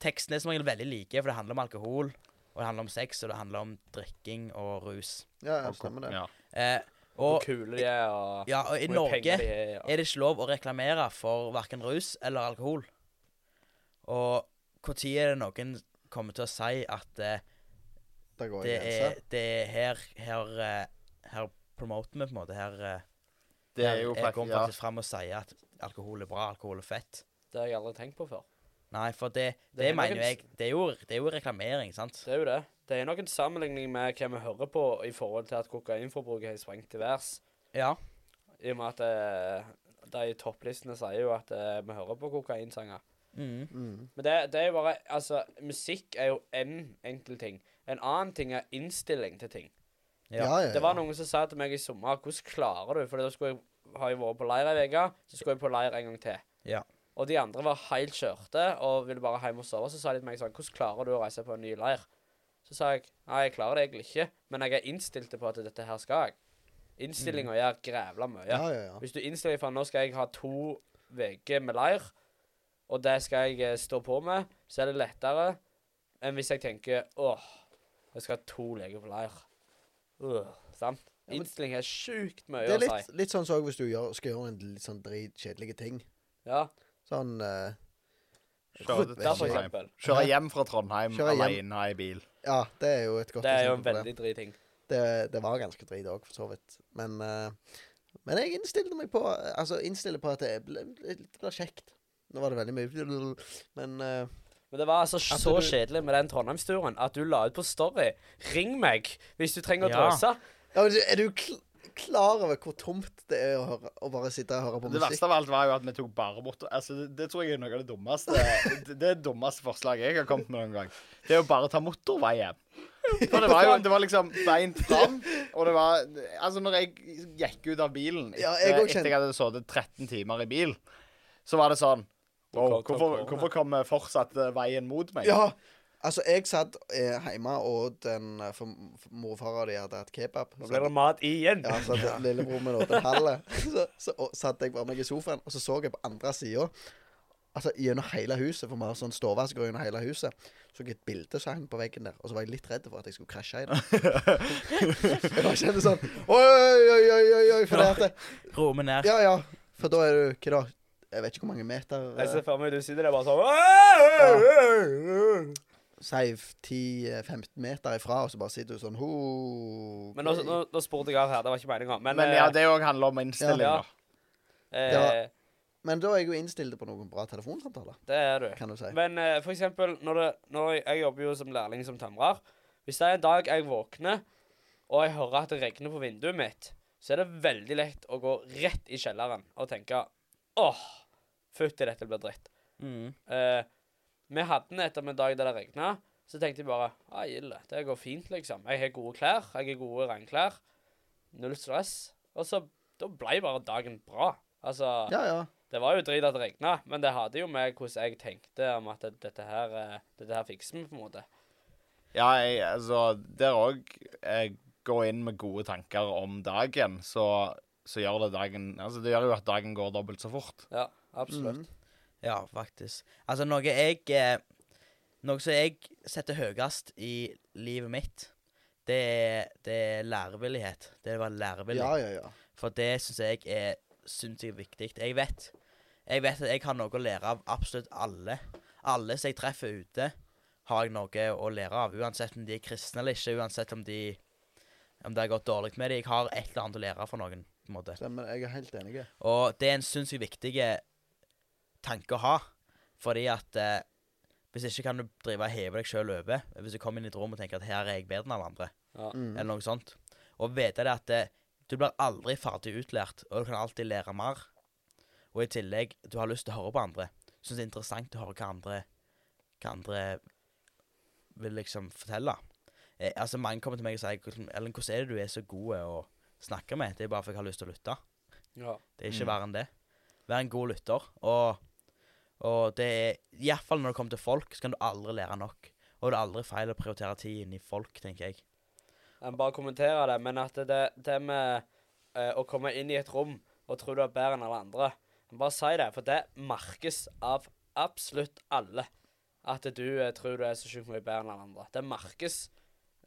Tekstene som regel veldig like, for det handler om alkohol, og det handler om sex, og det handler om drikking og rus. Ja, ja, stemmer det. Ja. Eh, Hvor og kule de er, og ja, og i hvor Norge penger de er. er det ikke lov å reklamere for verken rus eller alkohol. Og når er det noen kommer til å si at eh, det, går det er, det er her her, eh, her promoter vi på en måte. Her, eh, Det er her jo jeg faktisk ja. faktisk fram og sier at alkohol er bra, alkohol er fett. Det har jeg aldri tenkt på før. Nei, for det, Det det, er mener jo jeg det er, jo, det er jo reklamering, sant? Det er jo det. Det er nok en sammenligning med hva vi hører på i forhold til at kokainforbruket har sprengt til værs. Ja. I og med at eh, de topplistene sier jo at eh, vi hører på kokainsanger. Mm. Mm. Men det, det er jo bare Altså, musikk er jo én enkel ting. En annen ting er innstilling til ting. Ja. Ja, ja, Det var noen som sa til meg i sommer Hvordan klarer du? For da skulle jeg, har jeg vært på leir ei uke, så skulle jeg på leir en gang til. Ja. Og de andre var helt kjørte og ville bare hjem og sove. Så sa de til meg sånn Hvordan klarer du å reise på en ny leir? Så sa jeg nei, jeg klarer det egentlig ikke, men jeg er innstilt på at dette her skal jeg. Innstillinga gjør grævla mye. Ja, ja, ja. Hvis du innstiller deg for at nå skal jeg ha to uker med leir, og det skal jeg eh, stå på med, så er det lettere enn hvis jeg tenker åh, jeg skal ha to leker på leir. Øh, sant? Innstilling er sjukt mye Det er å litt, si. litt sånn som hvis du gjør, skal gjøre en litt sånn dritkjedelig ting. Ja, Sånn uh, Kjøre hjem fra Trondheim alene i bil. Ja, det er jo et godt Det er jo en veldig driting. Det, det var ganske drit òg, for så vidt. Men, eh, men jeg innstilte meg på Altså innstiller på at det ble, det kjekt. Nå var det veldig mye Men eh, Men det var altså At så du- kjedelig med den Trondheimsturen at du la ut på Story. Ring meg hvis du trenger å Ja. drøse. ja, men du- Er du kl klar over hvor tomt det er å, høre, å bare sitte og høre på Det musikk? verste av alt var jo at vi tok bare bort Altså, det, det tror jeg er noe av det dummeste Det, det det dummeste forslaget jeg har kommet med noen gang. Det er å bare ta motorvei hjem. For det var jo det var liksom beint fram, og det var Altså, når jeg gikk ut av bilen Ja, etter, jeg etter jeg hadde sittet 13 timer i bil, så var det sånn Wow, Kom- kom- hvorfor, kom- hvorfor kommer fortsatt veien mot meg? Ja. Altså, jeg satt eh, hjemme, og den eh, for, for morfar og de hadde hatt kebab. Nå ble det mat igjen. Ja, så hadde lillebror min åt en halve. Så, så og, satt jeg bare meg i sofaen, og så så jeg på andre sida Altså gjennom hele huset, for vi har sånn stove som gjennom hele huset. Så jeg et bilde som hang på veggen der, og så var jeg litt redd for at jeg skulle krasje i det. jeg bare kjente sånn Oi, oi, oi, oi, oi, for det at det, Ro ned. Ja, ja. For da er du Hva da? Jeg vet ikke hvor mange meter Jeg ser eh, for meg du sitter der bare sånn Si 10-15 meter ifra, og så bare sitter du sånn ho, Men nå, nå, nå spurte jeg av her. Det var ikke meninga. Men, Men ja, eh, det òg handler om innstilling, Ja. da. eh, Ja. Men da er jeg jo innstilt på noen bra telefonsamtaler, det er du. kan du si. Men eh, for eksempel, når, det, når jeg, jeg jobber jo som lærling som tømrer Hvis det er en dag jeg våkner, og jeg hører at det regner på vinduet mitt, så er det veldig lett å gå rett i kjelleren og tenke åh, fytti, dette blir dritt. Mm. Eh, vi hadde etter en dag der det regna. Så tenkte jeg bare ah, gilde, det går fint, liksom. Jeg har gode klær. Jeg har gode regnklær. Null stress. Og så da ble bare dagen bra. Altså, Ja, ja. det var jo drit at det regna, men det hadde jo med hvordan jeg tenkte om at dette her eh, Dette her fikser vi, på en måte. Ja, jeg, altså Der òg går inn med gode tanker om dagen, så, så gjør det dagen Altså, det gjør jo at dagen går dobbelt så fort. Ja, absolutt. Mhm. Ja, faktisk. Altså, noe jeg eh, Noe som jeg setter høyest i livet mitt, det er, det er lærevillighet. Det å være lærevillig. Ja, ja, ja. For det syns jeg er sinnssykt viktig. Jeg vet Jeg vet at jeg har noe å lære av absolutt alle. Alle som jeg treffer ute, har jeg noe å lære av. Uansett om de er kristne eller ikke, uansett om de om det har gått dårlig med dem. Jeg har et eller annet å lære for noen. på en måte. Stemmer. Jeg er helt enig. Og det er en sinnssykt viktig tanke å ha. Fordi at eh, hvis ikke kan du drive og heve deg sjøl over. Hvis du kommer inn i et rom og tenker at her er jeg bedre enn alle andre, Ja. Mm. eller noe sånt. Og vite det at eh, du blir aldri ferdig utlært, og du kan alltid lære mer. Og i tillegg, du har lyst til å høre på andre. Syns det er interessant å høre hva andre, hva andre vil liksom fortelle. Eh, altså Mange kommer til meg og sier Ellen, hvordan er det du er så god å snakke med? Det er bare for jeg har lyst til å lytte. Ja. Det er ikke Mm. verre enn det. Vær en god lytter. Og, og det er Iallfall når det kommer til folk, så kan du aldri lære nok. Og det er aldri feil å prioritere tid inn i folk, tenker jeg. Jeg må bare kommentere det, men at det, det med uh, å komme inn i et rom og tro du er bedre enn alle andre jeg må Bare si det, for det merkes av absolutt alle. At du uh, tror du er så sjukt mye bedre enn alle andre. Det merkes.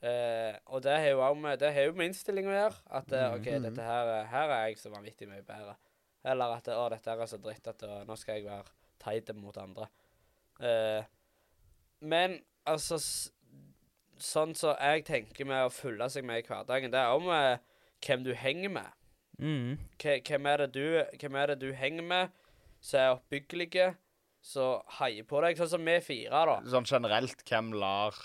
Uh, og det har jo også med, det har jo med innstilling å gjøre. At OK, Mhm. dette her, her er jeg så vanvittig mye bedre. Eller at å, dette er så dritt at å, nå skal jeg være teit mot andre. Eh, men altså Sånn som jeg tenker med å følge seg med i hverdagen, det er om eh, hvem du henger med. Mm. Hvem er, det du, hvem er det du henger med, som er oppbyggelige, som heier på deg? Sånn som vi fire, da. Sånn generelt, hvem lar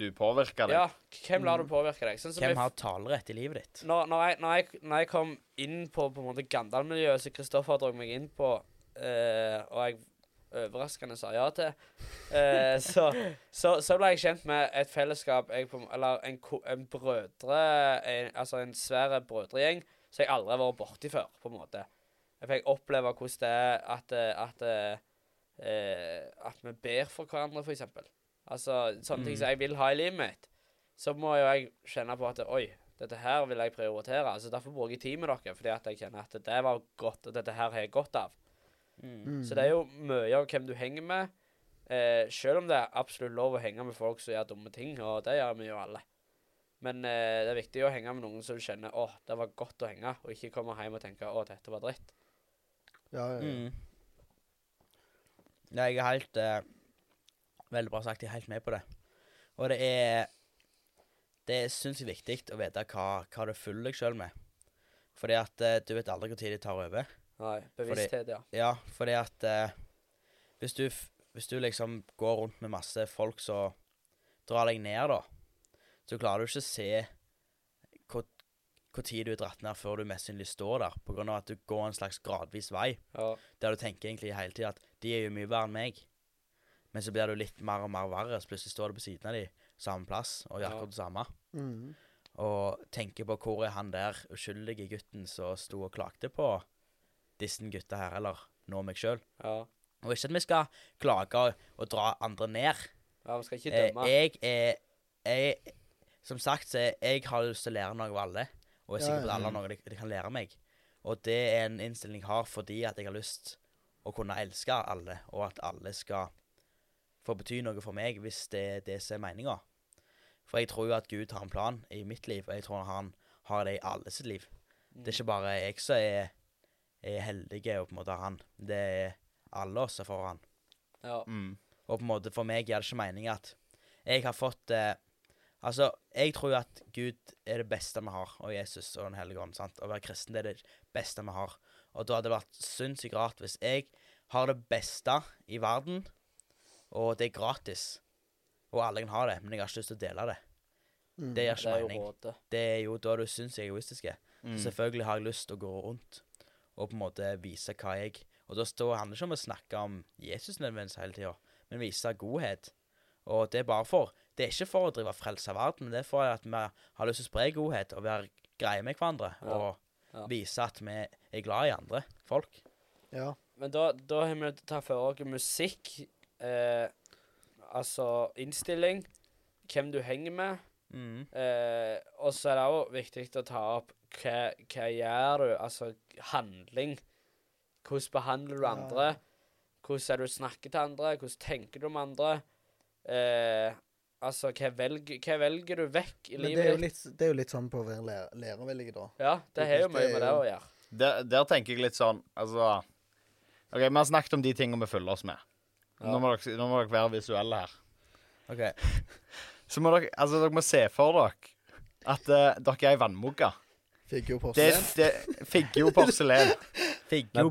du påvirke deg? Ja, hvem lar du påvirke deg? Sånn som vi Hvem har talerett i livet ditt? når, når, jeg, når, jeg, når jeg kom inn på på en måte Gandal-miljøet, som Kristoffer dro meg inn på, eh, og jeg overraskende sa ja til, eh, så, så, så ble jeg kjent med et fellesskap på, Eller en, en brødre en, Altså en svær brødregjeng som jeg aldri har vært borti før, på en måte. Jeg fikk oppleve hvordan det er at, at, eh, at vi ber for hverandre, eksempel. Altså sånne ting Mm. som jeg vil ha i livet mitt. Så må jo jeg kjenne på at oi, dette her vil jeg prioritere. Altså Derfor bruker jeg tid med dere, fordi at jeg kjenner at det var godt, og dette her har jeg godt av. Mm. Så det er jo mye av hvem du henger med. Eh, selv om det er absolutt lov å henge med folk som gjør dumme ting, og det gjør vi jo alle. Men eh, det er viktig å henge med noen som du kjenner åh, det var godt å henge, og ikke komme hjem og tenke å, dette var dritt. Ja, ja, ja. Mm. Jeg er helt eh, Veldig bra sagt. Jeg er helt med på det. Og det er Det er sinnssykt viktig å vite hva, hva du fyller deg sjøl med. Fordi at eh, du vet aldri når de tar over. Nei, bevissthet, ja. Ja, fordi at eh, hvis, du, f- hvis du liksom går rundt med masse folk som drar deg ned, da, så klarer du ikke å se hvor, hvor tid du er dratt ned før du mest sannsynlig står der, på grunn av at du går en slags gradvis vei, ja. der du tenker egentlig hele tida at de er jo mye verre enn meg. Men så blir du litt mer og mer verre, så plutselig står du på siden av de, samme plass, og gjør Ja. akkurat det samme. Mm. Og tenker på hvor er han der uskyldige gutten som sto og klagde på disse gutta her, eller nå meg sjøl. ja. Og ikke at vi skal klage og, og dra andre ned. Ja, vi skal ikke Eh, dømme. jeg er jeg, Som sagt, så jeg har lyst til å lære noe av alle. Og jeg er sikker på at alle har noe de, de kan lære meg. Og det er en innstilling jeg har fordi at jeg har lyst å kunne elske alle, og at alle skal få bety noe for meg hvis det er det som er meninga. For jeg tror jo at Gud har en plan i mitt liv, og jeg tror han har det i alle sitt liv. Det er ikke bare jeg som er, er heldige og på en måte han. Det er alle oss som får han. Ja. Mm. Og på en måte for meg gir det ikke mening at jeg har fått eh, Altså, jeg tror jo at Gud er det beste vi har, og Jesus og Den hellige ånd. sant? Å være kristen det er det beste vi har. Og da hadde det vært sinnssykt rart hvis jeg har det beste i verden, og det er gratis, og alle kan ha det, men jeg har ikke lyst til å dele det. Mm. Det gir ikke mening. Det er jo da du syns jeg er egoistiske. Mm. Selvfølgelig har jeg lyst til å gå rundt og på en måte vise hva jeg Og da står, handler det ikke om å snakke om Jesus nødvendigvis hele tida, men vise godhet. Og det er bare for Det er ikke for å drive frelse verden, men det er for at vi har lyst til å spre godhet og være greie med hverandre. Ja. Og Ja. vise at vi er glad i andre folk. Ja. Men da, da har vi tatt for oss musikk, eh, altså innstilling, hvem du henger med, Mm. eh, og så er det òg viktig å ta opp hva, hva gjør du, altså handling. Hvordan behandler du Ja. andre? Hvordan er det du snakker til andre? Hvordan tenker du om andre? Eh, altså, hva velger, hva velger du vekk i Men det er, jo litt, det er jo litt sånn på å være lærer, lærervillig, da. Ja, det har jo mye med det å gjøre. Der, der tenker jeg litt sånn Altså OK, vi har snakket om de tingene vi følger oss med. Ja. Nå, må dere, nå må dere være visuelle her. OK. Så må dere Altså, dere må se for dere at uh, dere er ei vannmugge. Fikk jo porselen. det jo porselen.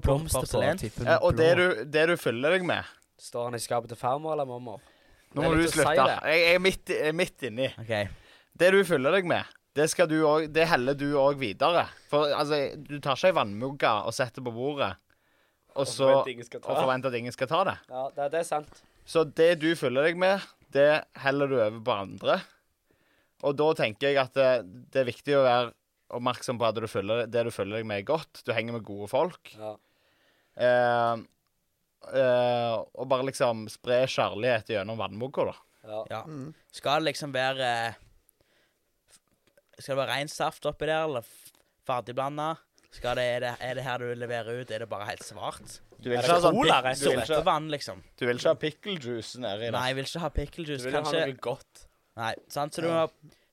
Blomster på porselen. Eh, og det du, det du fyller deg med Står han i skapet til farmor eller mormor? Nå må du litt å si slutte. Jeg, jeg er midt, jeg er midt inni. OK. Det du fyller deg med, det, skal du også, det heller du òg videre. For altså, du tar ikke ei vannmugge og setter på bordet, og så og forventer at ingen skal ta det. Ja, det, det er sant. Så det du fyller deg med, det heller du over på andre. Og da tenker jeg at det, det er viktig å være oppmerksom på at du følger, det du følger deg med, er godt. Du henger med gode folk. Ja. Eh, eh, og bare liksom spre kjærlighet gjennom vannmugga, da. ja. Ja. Mm. Skal det liksom være skal det være rein saft oppi der, eller ferdigblanda? Skal det, er, det, er det her du leverer ut, er det bare helt svart? Du vil ikke ha sånn cola, du vil ikke, Såpevann, liksom? du vil ikke ha pickle juice nedi der. Nei, jeg vil ikke ha pickle Du vil kanskje. ha noe godt. Nei, sant? Så du må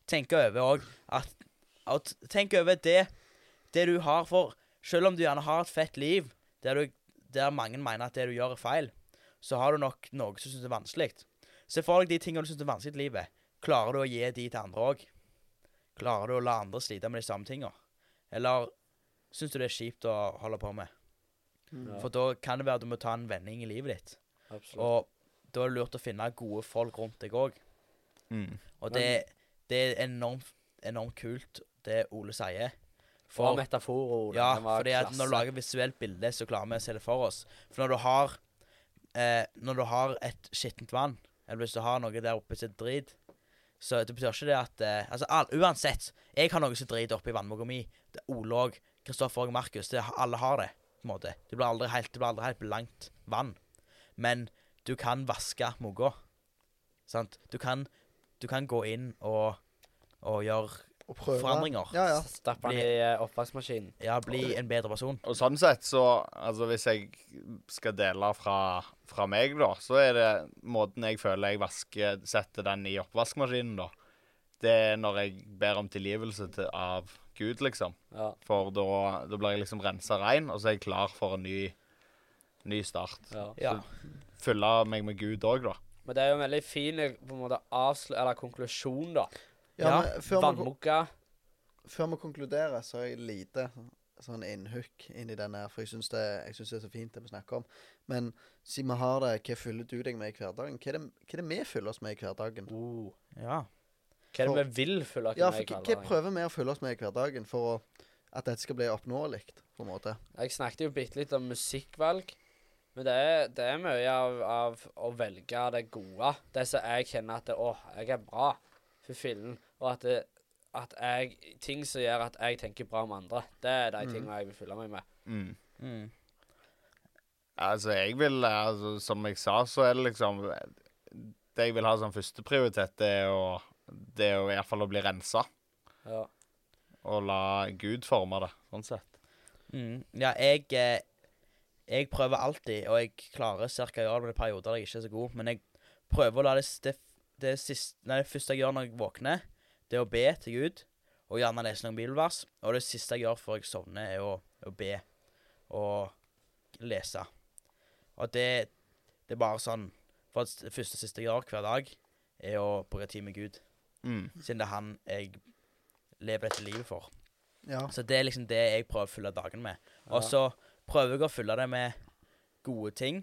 tenke over òg at, at Tenk over det, det du har for Selv om du gjerne har et fett liv der, du, der mange mener at det du gjør, er feil, så har du nok noe som syns er vanskelig. Se for deg de tingene du syns er vanskelig i livet. Klarer du å gi de til andre òg? Klarer du å la andre slite med de samme tinga? Eller syns du det er kjipt å holde på med? Ja, For da kan det være at du må ta en vending i livet ditt. absolutt. Og da er det lurt å finne gode folk rundt deg òg. Mm. Og det, det er enormt, enormt kult, det Ole sier. For, For, metafor, Ole. ja, fordi at klasse. når du lager visuelt bilde, så klarer vi å se det for oss. For når du har eh, Når du har et skittent vann, eller hvis du har noe der oppe som er drit, så det betyr ikke det at eh, Altså all, uansett. Jeg har noe som er drit oppi vannmugga mi. Det Ole òg. Kristoffer og Markus. Det, alle har det, på en måte. Det blir aldri helt, det blir aldri helt blankt vann. Men du kan vaske mugga. Sant? Du kan, du kan gå inn og, og gjøre Og prøve. Forandringer. Ja, ja. Stapp den i eh, oppvaskmaskinen. Ja, bli en bedre person. Og sånn sett, så Altså, hvis jeg skal dele fra, fra meg, da, så er det måten jeg føler jeg vasker Setter den i oppvaskmaskinen, da. Det er når jeg ber om tilgivelse til, av Gud, liksom. Ja. For da, da blir jeg liksom rensa rein, og så er jeg klar for en ny, ny start. ja. Ja. Fylle meg med Gud òg, da. Men det er jo en veldig fin eh, på en måte avslu... Eller konklusjon, da. Ja, Ja, før, vi, Vannmugga. før vi konkluderer, så har jeg lite sånn innhugg inni den her, for jeg syns det, synes det er så fint det vi snakker om. Men siden vi har det, hva fyller du deg med i hverdagen? Hva er det, hva er det vi fyller oss med i hverdagen? Uh. Ja. Hva er For- det vi vil fylle oss Ja, med i hverdagen? hva prøver vi å fylle oss med i hverdagen for å, at dette skal bli oppnåelig, på en måte? Jeg snakket jo bitte litt om musikkvalg. Men det er, det er mye av, av å velge det gode. Det som jeg kjenner at det, Å, jeg er bra for fillen. Og at, det, at jeg Ting som gjør at jeg tenker bra om andre. Det er de Mm. tingene jeg vil fylle meg med. Mm. Mm. Altså, jeg vil altså, Som jeg sa, så er det liksom Det jeg vil ha som førsteprioritet, det er å Det er jo i hvert fall å bli rensa. Ja. Og la Gud forme det, sånn sett. Mm. Ja, jeg eh, Jeg prøver alltid, og jeg klarer cirka å gjøre det med perioder der jeg ikke er så god, men jeg prøver å la det, det, det, siste, nei, det første jeg gjør når jeg våkner, det er å be til Gud, og gjerne lese noen bibelvers. Og det siste jeg gjør før jeg sovner, er å, å be og lese. Og det, det er bare sånn For det første og siste jeg gjør hver dag, er å bruke tid med Gud. Mm. Siden det er han jeg lever dette livet for. Ja. Så det er liksom det jeg prøver å fylle dagen med. Og så prøver jeg å fylle det med gode ting,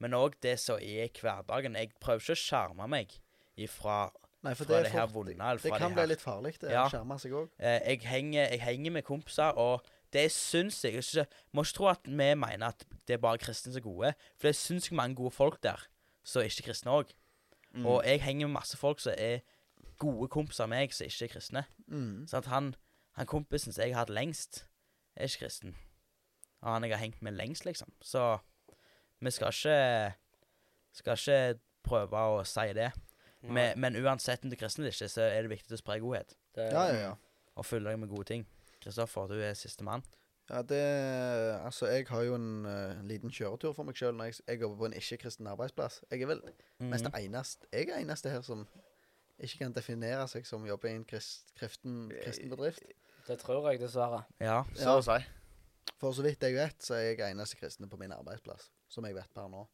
men òg det som er hverdagen. Jeg prøver ikke å skjerme meg ifra Nei, for det, det er her fort- det, det kan bli litt farlig, det. Ja. Skjerme seg òg. eh, jeg, jeg henger med kompiser, og det syns jeg jeg synes, Må ikke tro at vi mener at det er bare kristne som er gode, for det syns jeg mange gode folk der som er ikke kristne òg. Mm. Og jeg henger med masse folk som er gode kompiser av meg, som ikke er kristne. Mm. Så at han, han kompisen som jeg har hatt lengst, er ikke kristen. Og han jeg har hengt med lengst, liksom. Så vi skal ikke Skal ikke prøve å si det. Men, men uansett om du er kristen eller ikke, så er det viktig å spre godhet. det, Ja, ja, ja. Og fylle deg med gode ting. Kristoffer, du er sistemann. Ja, det Altså, jeg har jo en eh, liten kjøretur for meg sjøl når jeg, jeg jobber på en ikke-kristen arbeidsplass. Jeg er vel mest Mhm. eneste Jeg er eneste her som ikke kan definere seg som jobber i en krist, kristen, kristen bedrift. Det tror jeg, dessverre. Ja. Så å si. For så vidt jeg vet, så er jeg eneste kristne på min arbeidsplass. Som jeg vet per nå.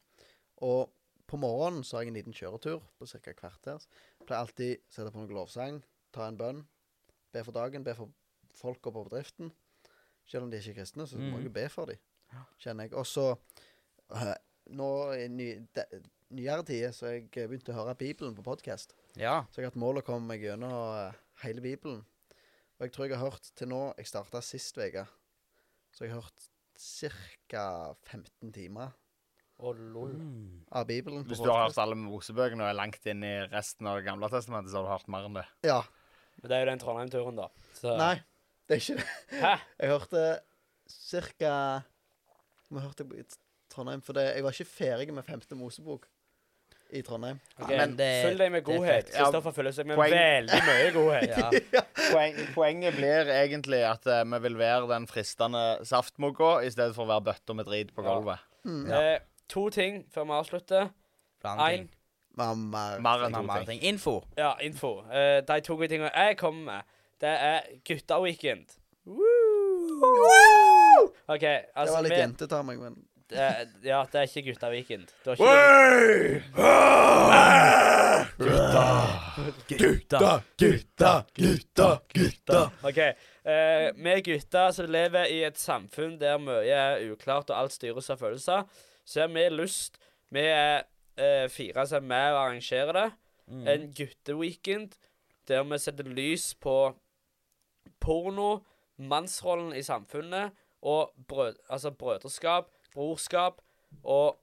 Og på morgenen så har jeg en liten kjøretur på ca. kvarter. Pleier alltid å sette på noen lovsang, ta en bønn, be for dagen, be for folka på bedriften. Selv om de ikke er kristne, så må Mhm. jeg jo be for dem, kjenner jeg. Og så uh, Nå i ny, de, nyere tider så har jeg begynt å høre Bibelen på podkast. ja. Så jeg har hatt mål å komme meg gjennom uh, hele Bibelen. Og jeg tror jeg har hørt til nå Jeg starta sist uke. Så jeg har hørt ca. 15 timer Å, lol. Mm. av Bibelen. på Hvis du har hørt alle Mosebøkene og er langt inn i resten av gamle testamentet, så har du hørt mer enn det. Ja. Men det er jo den Trondheim-turen, da. Så, Nei, det er ikke det. Hæ? Jeg hørte ca. Vi hørte i Trondheim, for det, jeg var ikke ferdig med femte Mosebok. i Trondheim. Ok, men det- Følg deg med det er godhet. fett. Kristoffer følger seg med Poeng. veldig mye godhet. Ja. Poeng, poenget blir egentlig at eh, vi vil være den fristende saftmugga i stedet for å være bøtta med drit på Ja. gulvet. Mm. Eh, to ting før vi avslutter. Én ting. Mamma. Mer enn to ting. ting. Info. Ja, info. Uh, de to tingene jeg kommer med, det er gutta-weekend. altså, Det var litt vi- jente, tar meg, men det- Ja, det er ikke gutta-weekend. Du har ikke Gutta, gutta, gutta, gutta. OK. Eh, vi uh, gutter som lever i et samfunn der mye er uklart og alt styres av følelser. Så har vi lyst Vi er eh, fire som er med og arrangerer det. Mm. En gutteweekend der vi setter lys på porno, mannsrollen i samfunnet og brød, altså brødreskap, brorskap. Og,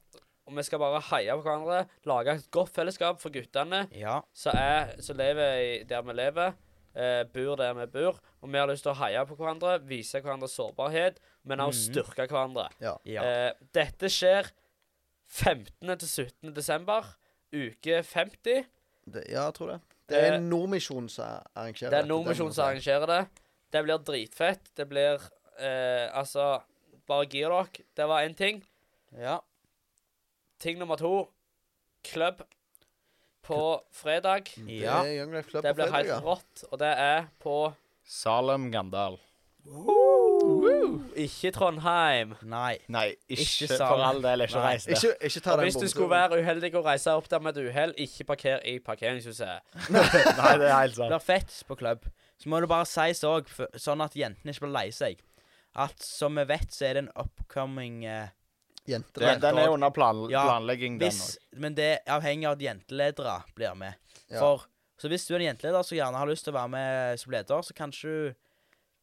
og vi skal bare heie på hverandre, lage et godt fellesskap for guttene Ja. som er- lever i, der vi lever, eh, bor der vi bor. Og vi har lyst til å heie på hverandre, vise hverandre sårbarhet, men også Mhm. styrke hverandre. Ja. ja. Eh, dette skjer 15. til 17. desember, uke 50. Det, ja, jeg tror det. Det er Eh, Nordmisjon som arrangerer Det er Nordmisjonen Nordmisjon som arrangerer det. Det blir dritfett. Det blir eh, Altså, bare gir dere. Det var én ting. ja. Ting nummer to klubb på fredag. Ja. Det er Young Life Club Det blir helt rått, og det er på Salem Gandal. Ikke Trondheim. Nei. Nei, Ikke ikke, Salem. for all del. Ikke Nei. reis der. Ikke, ikke ta Og den hvis du skulle være uheldig og reise opp der med et uhell, ikke parker i parkeringshuset. Nei, det er helt Det sant. blir fett på klubb. Så må det bare sies òg, sånn at jentene ikke blir lei seg, at som vi vet, så er det en upcoming eh, Jenter. Den, den er under plan, Ja, planlegging, den hvis, òg. Men det er avhengig av at jenteledere blir med. Ja. For Så hvis du er en jenteleder som gjerne har lyst til å være med som leder, så kanskje du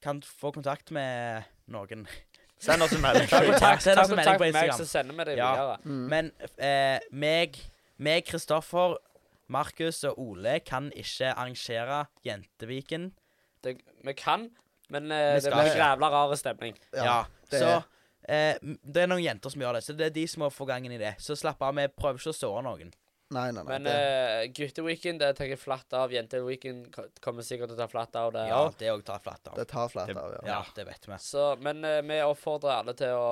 kan få kontakt med noen. Send oss en melding. Ta kontakt, send oss en melding på med meg, så sender vi det Ja. videre. Mm. Men eh, meg, meg, Kristoffer, Markus og Ole kan ikke arrangere Jenteviken. Det, vi kan, men eh, Vi det blir jævla rar stemning. Ja, Ja, det så eh, det er noen jenter som gjør det, så det er de som må få gangen i det. Så slapp av, vi prøver ikke å såre noen. Nei, nei, nei. Men det, uh, gutteweekend det tar jeg flatt av. Jenteweekend kommer sikkert til å ta flatt av det Ja, det òg tar flatt av. det tar flatt det- av, ja. Ja, det vet vi. Så, men uh, vi oppfordrer alle til å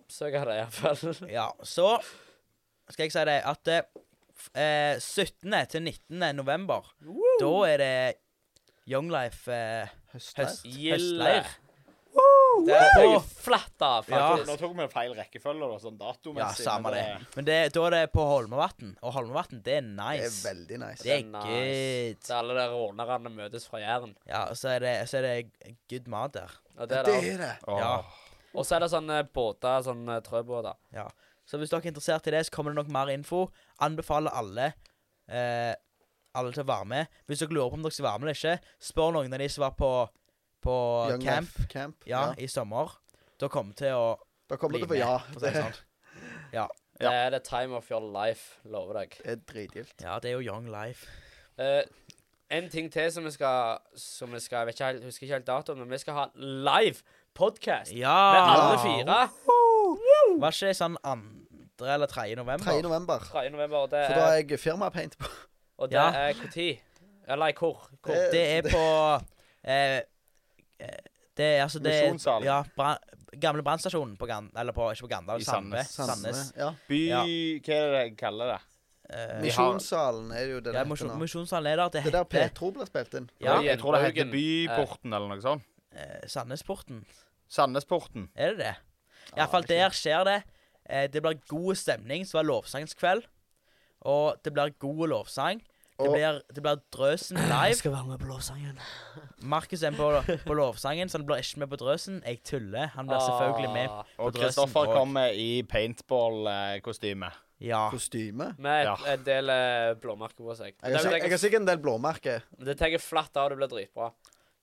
oppsøke det, iallfall. Ja, så skal jeg si det at eh, eh, 17. til 19. november, da er det Young Life eh, Høstleir. høst, høstleir. Det er jeg På- flatt av, Ja. faktisk. Nå tok vi feil rekkefølge, da, sånn Ja, datomessig. samme det. Men det, da er det på Holmevatn, og Holmevatn, det er nice. Det er veldig nice. Det er nice. good. Det er alle der rånerne møtes fra Jæren. Ja, og så er det, så er det good mat der. Ja, det er det det. er det. Ja. Og så er det sånne båter, sånne trøbåter. Ja. Så hvis dere er interessert i det, så kommer det nok mer info. Anbefaler alle eh, alle til å være med. Hvis dere lurer på om dere skal være med eller ikke, spør noen av de som var på, på Young camp Camp. ja, i sommer. Da kommer til å Da kommer bli til å med. ja. for å si det sånn. Ja. Det er the time of your life, lover deg. Det er dritgilt. Ja, det er jo Young Life. Eh, en ting til som vi skal Som vi skal Jeg vet ikke helt, husker ikke helt datoen, men vi skal ha live podcast Ja! med alle Ja. fire. Var ikke det sånn andre eller tredje november? 3. november. 3. november. Og det For da er, er jeg firmapaint på. og det Ja. er når? Eller i hvor? hvor? Det- Det er på eh, Det er altså det er-. Ja, bra, gamle brannstasjonen på Gan... Eller på, ikke på Gandal, Sandnes. Sandnes. Ja. By Ja. Hva er det jeg kaller det? Uh, Misjonssalen er jo det ja, det nå. Misjonssalen er der. Det Det er der Petro blir spilt inn. ja, jeg tror det heter Byporten eller noe sånt. Uh, Sandnesporten. Sandnesporten. Er det det? Ja, Iallfall ikke- der skjer det. Uh, det blir god stemning. Så var lovsangskveld. Og det blir god lovsang. Det blir, det blir Drøsen live. Jeg skal være med på lovsangen. Markus er med på, på lovsangen, så han blir ikke med på Drøsen. Jeg tuller. Han blir selvfølgelig med. på Og drøsen Kristoffer og- kommer i paintball-kostyme. Ja. Kostyme. Med et, Ja. en del eh, blåmerker på seg. Jeg har, jeg har sikkert en del blåmerker. Det tar flatt av, det blir dritbra.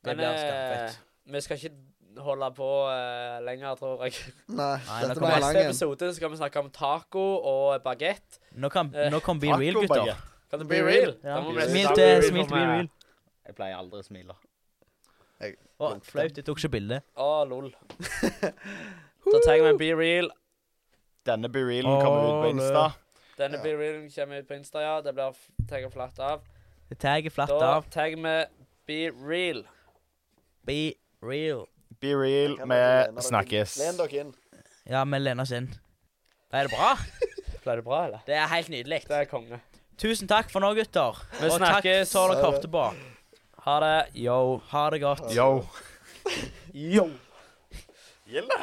Det Men blir eh, vi skal ikke holde på uh, lenger, tror jeg. Nei, Nei, dette blir lang Neste episode skal vi snakke om taco og bagett. Nå kan, nå kan Be Real, gutter. Kan det Be bli real. Ja. Smil til, Be Real smil til Be. Real. Jeg pleier aldri å smile. Å, flaut. Jeg tok ikke bilde. Å, lol. Da tar vi med Be Real. Denne Be Realen kommer ut på Insta. Denne Ja. Be realen kommer ut på Insta, ja. Det blir tagget flatt av. Det tagger flatt Da av. tagger vi Be Real. Be real. Be real, Kan dere lene vi dere snakkes. inn? Len dere inn. Ja, vi lener oss inn. Er det bra? Ble det bra, eller? Det er helt nydelig. Det er konge. Tusen takk for nå, gutter. Vi Og takk snakkes. for at dere hørte på. Ha det. Yo. Ha det godt. Yo. Yo. Gilde.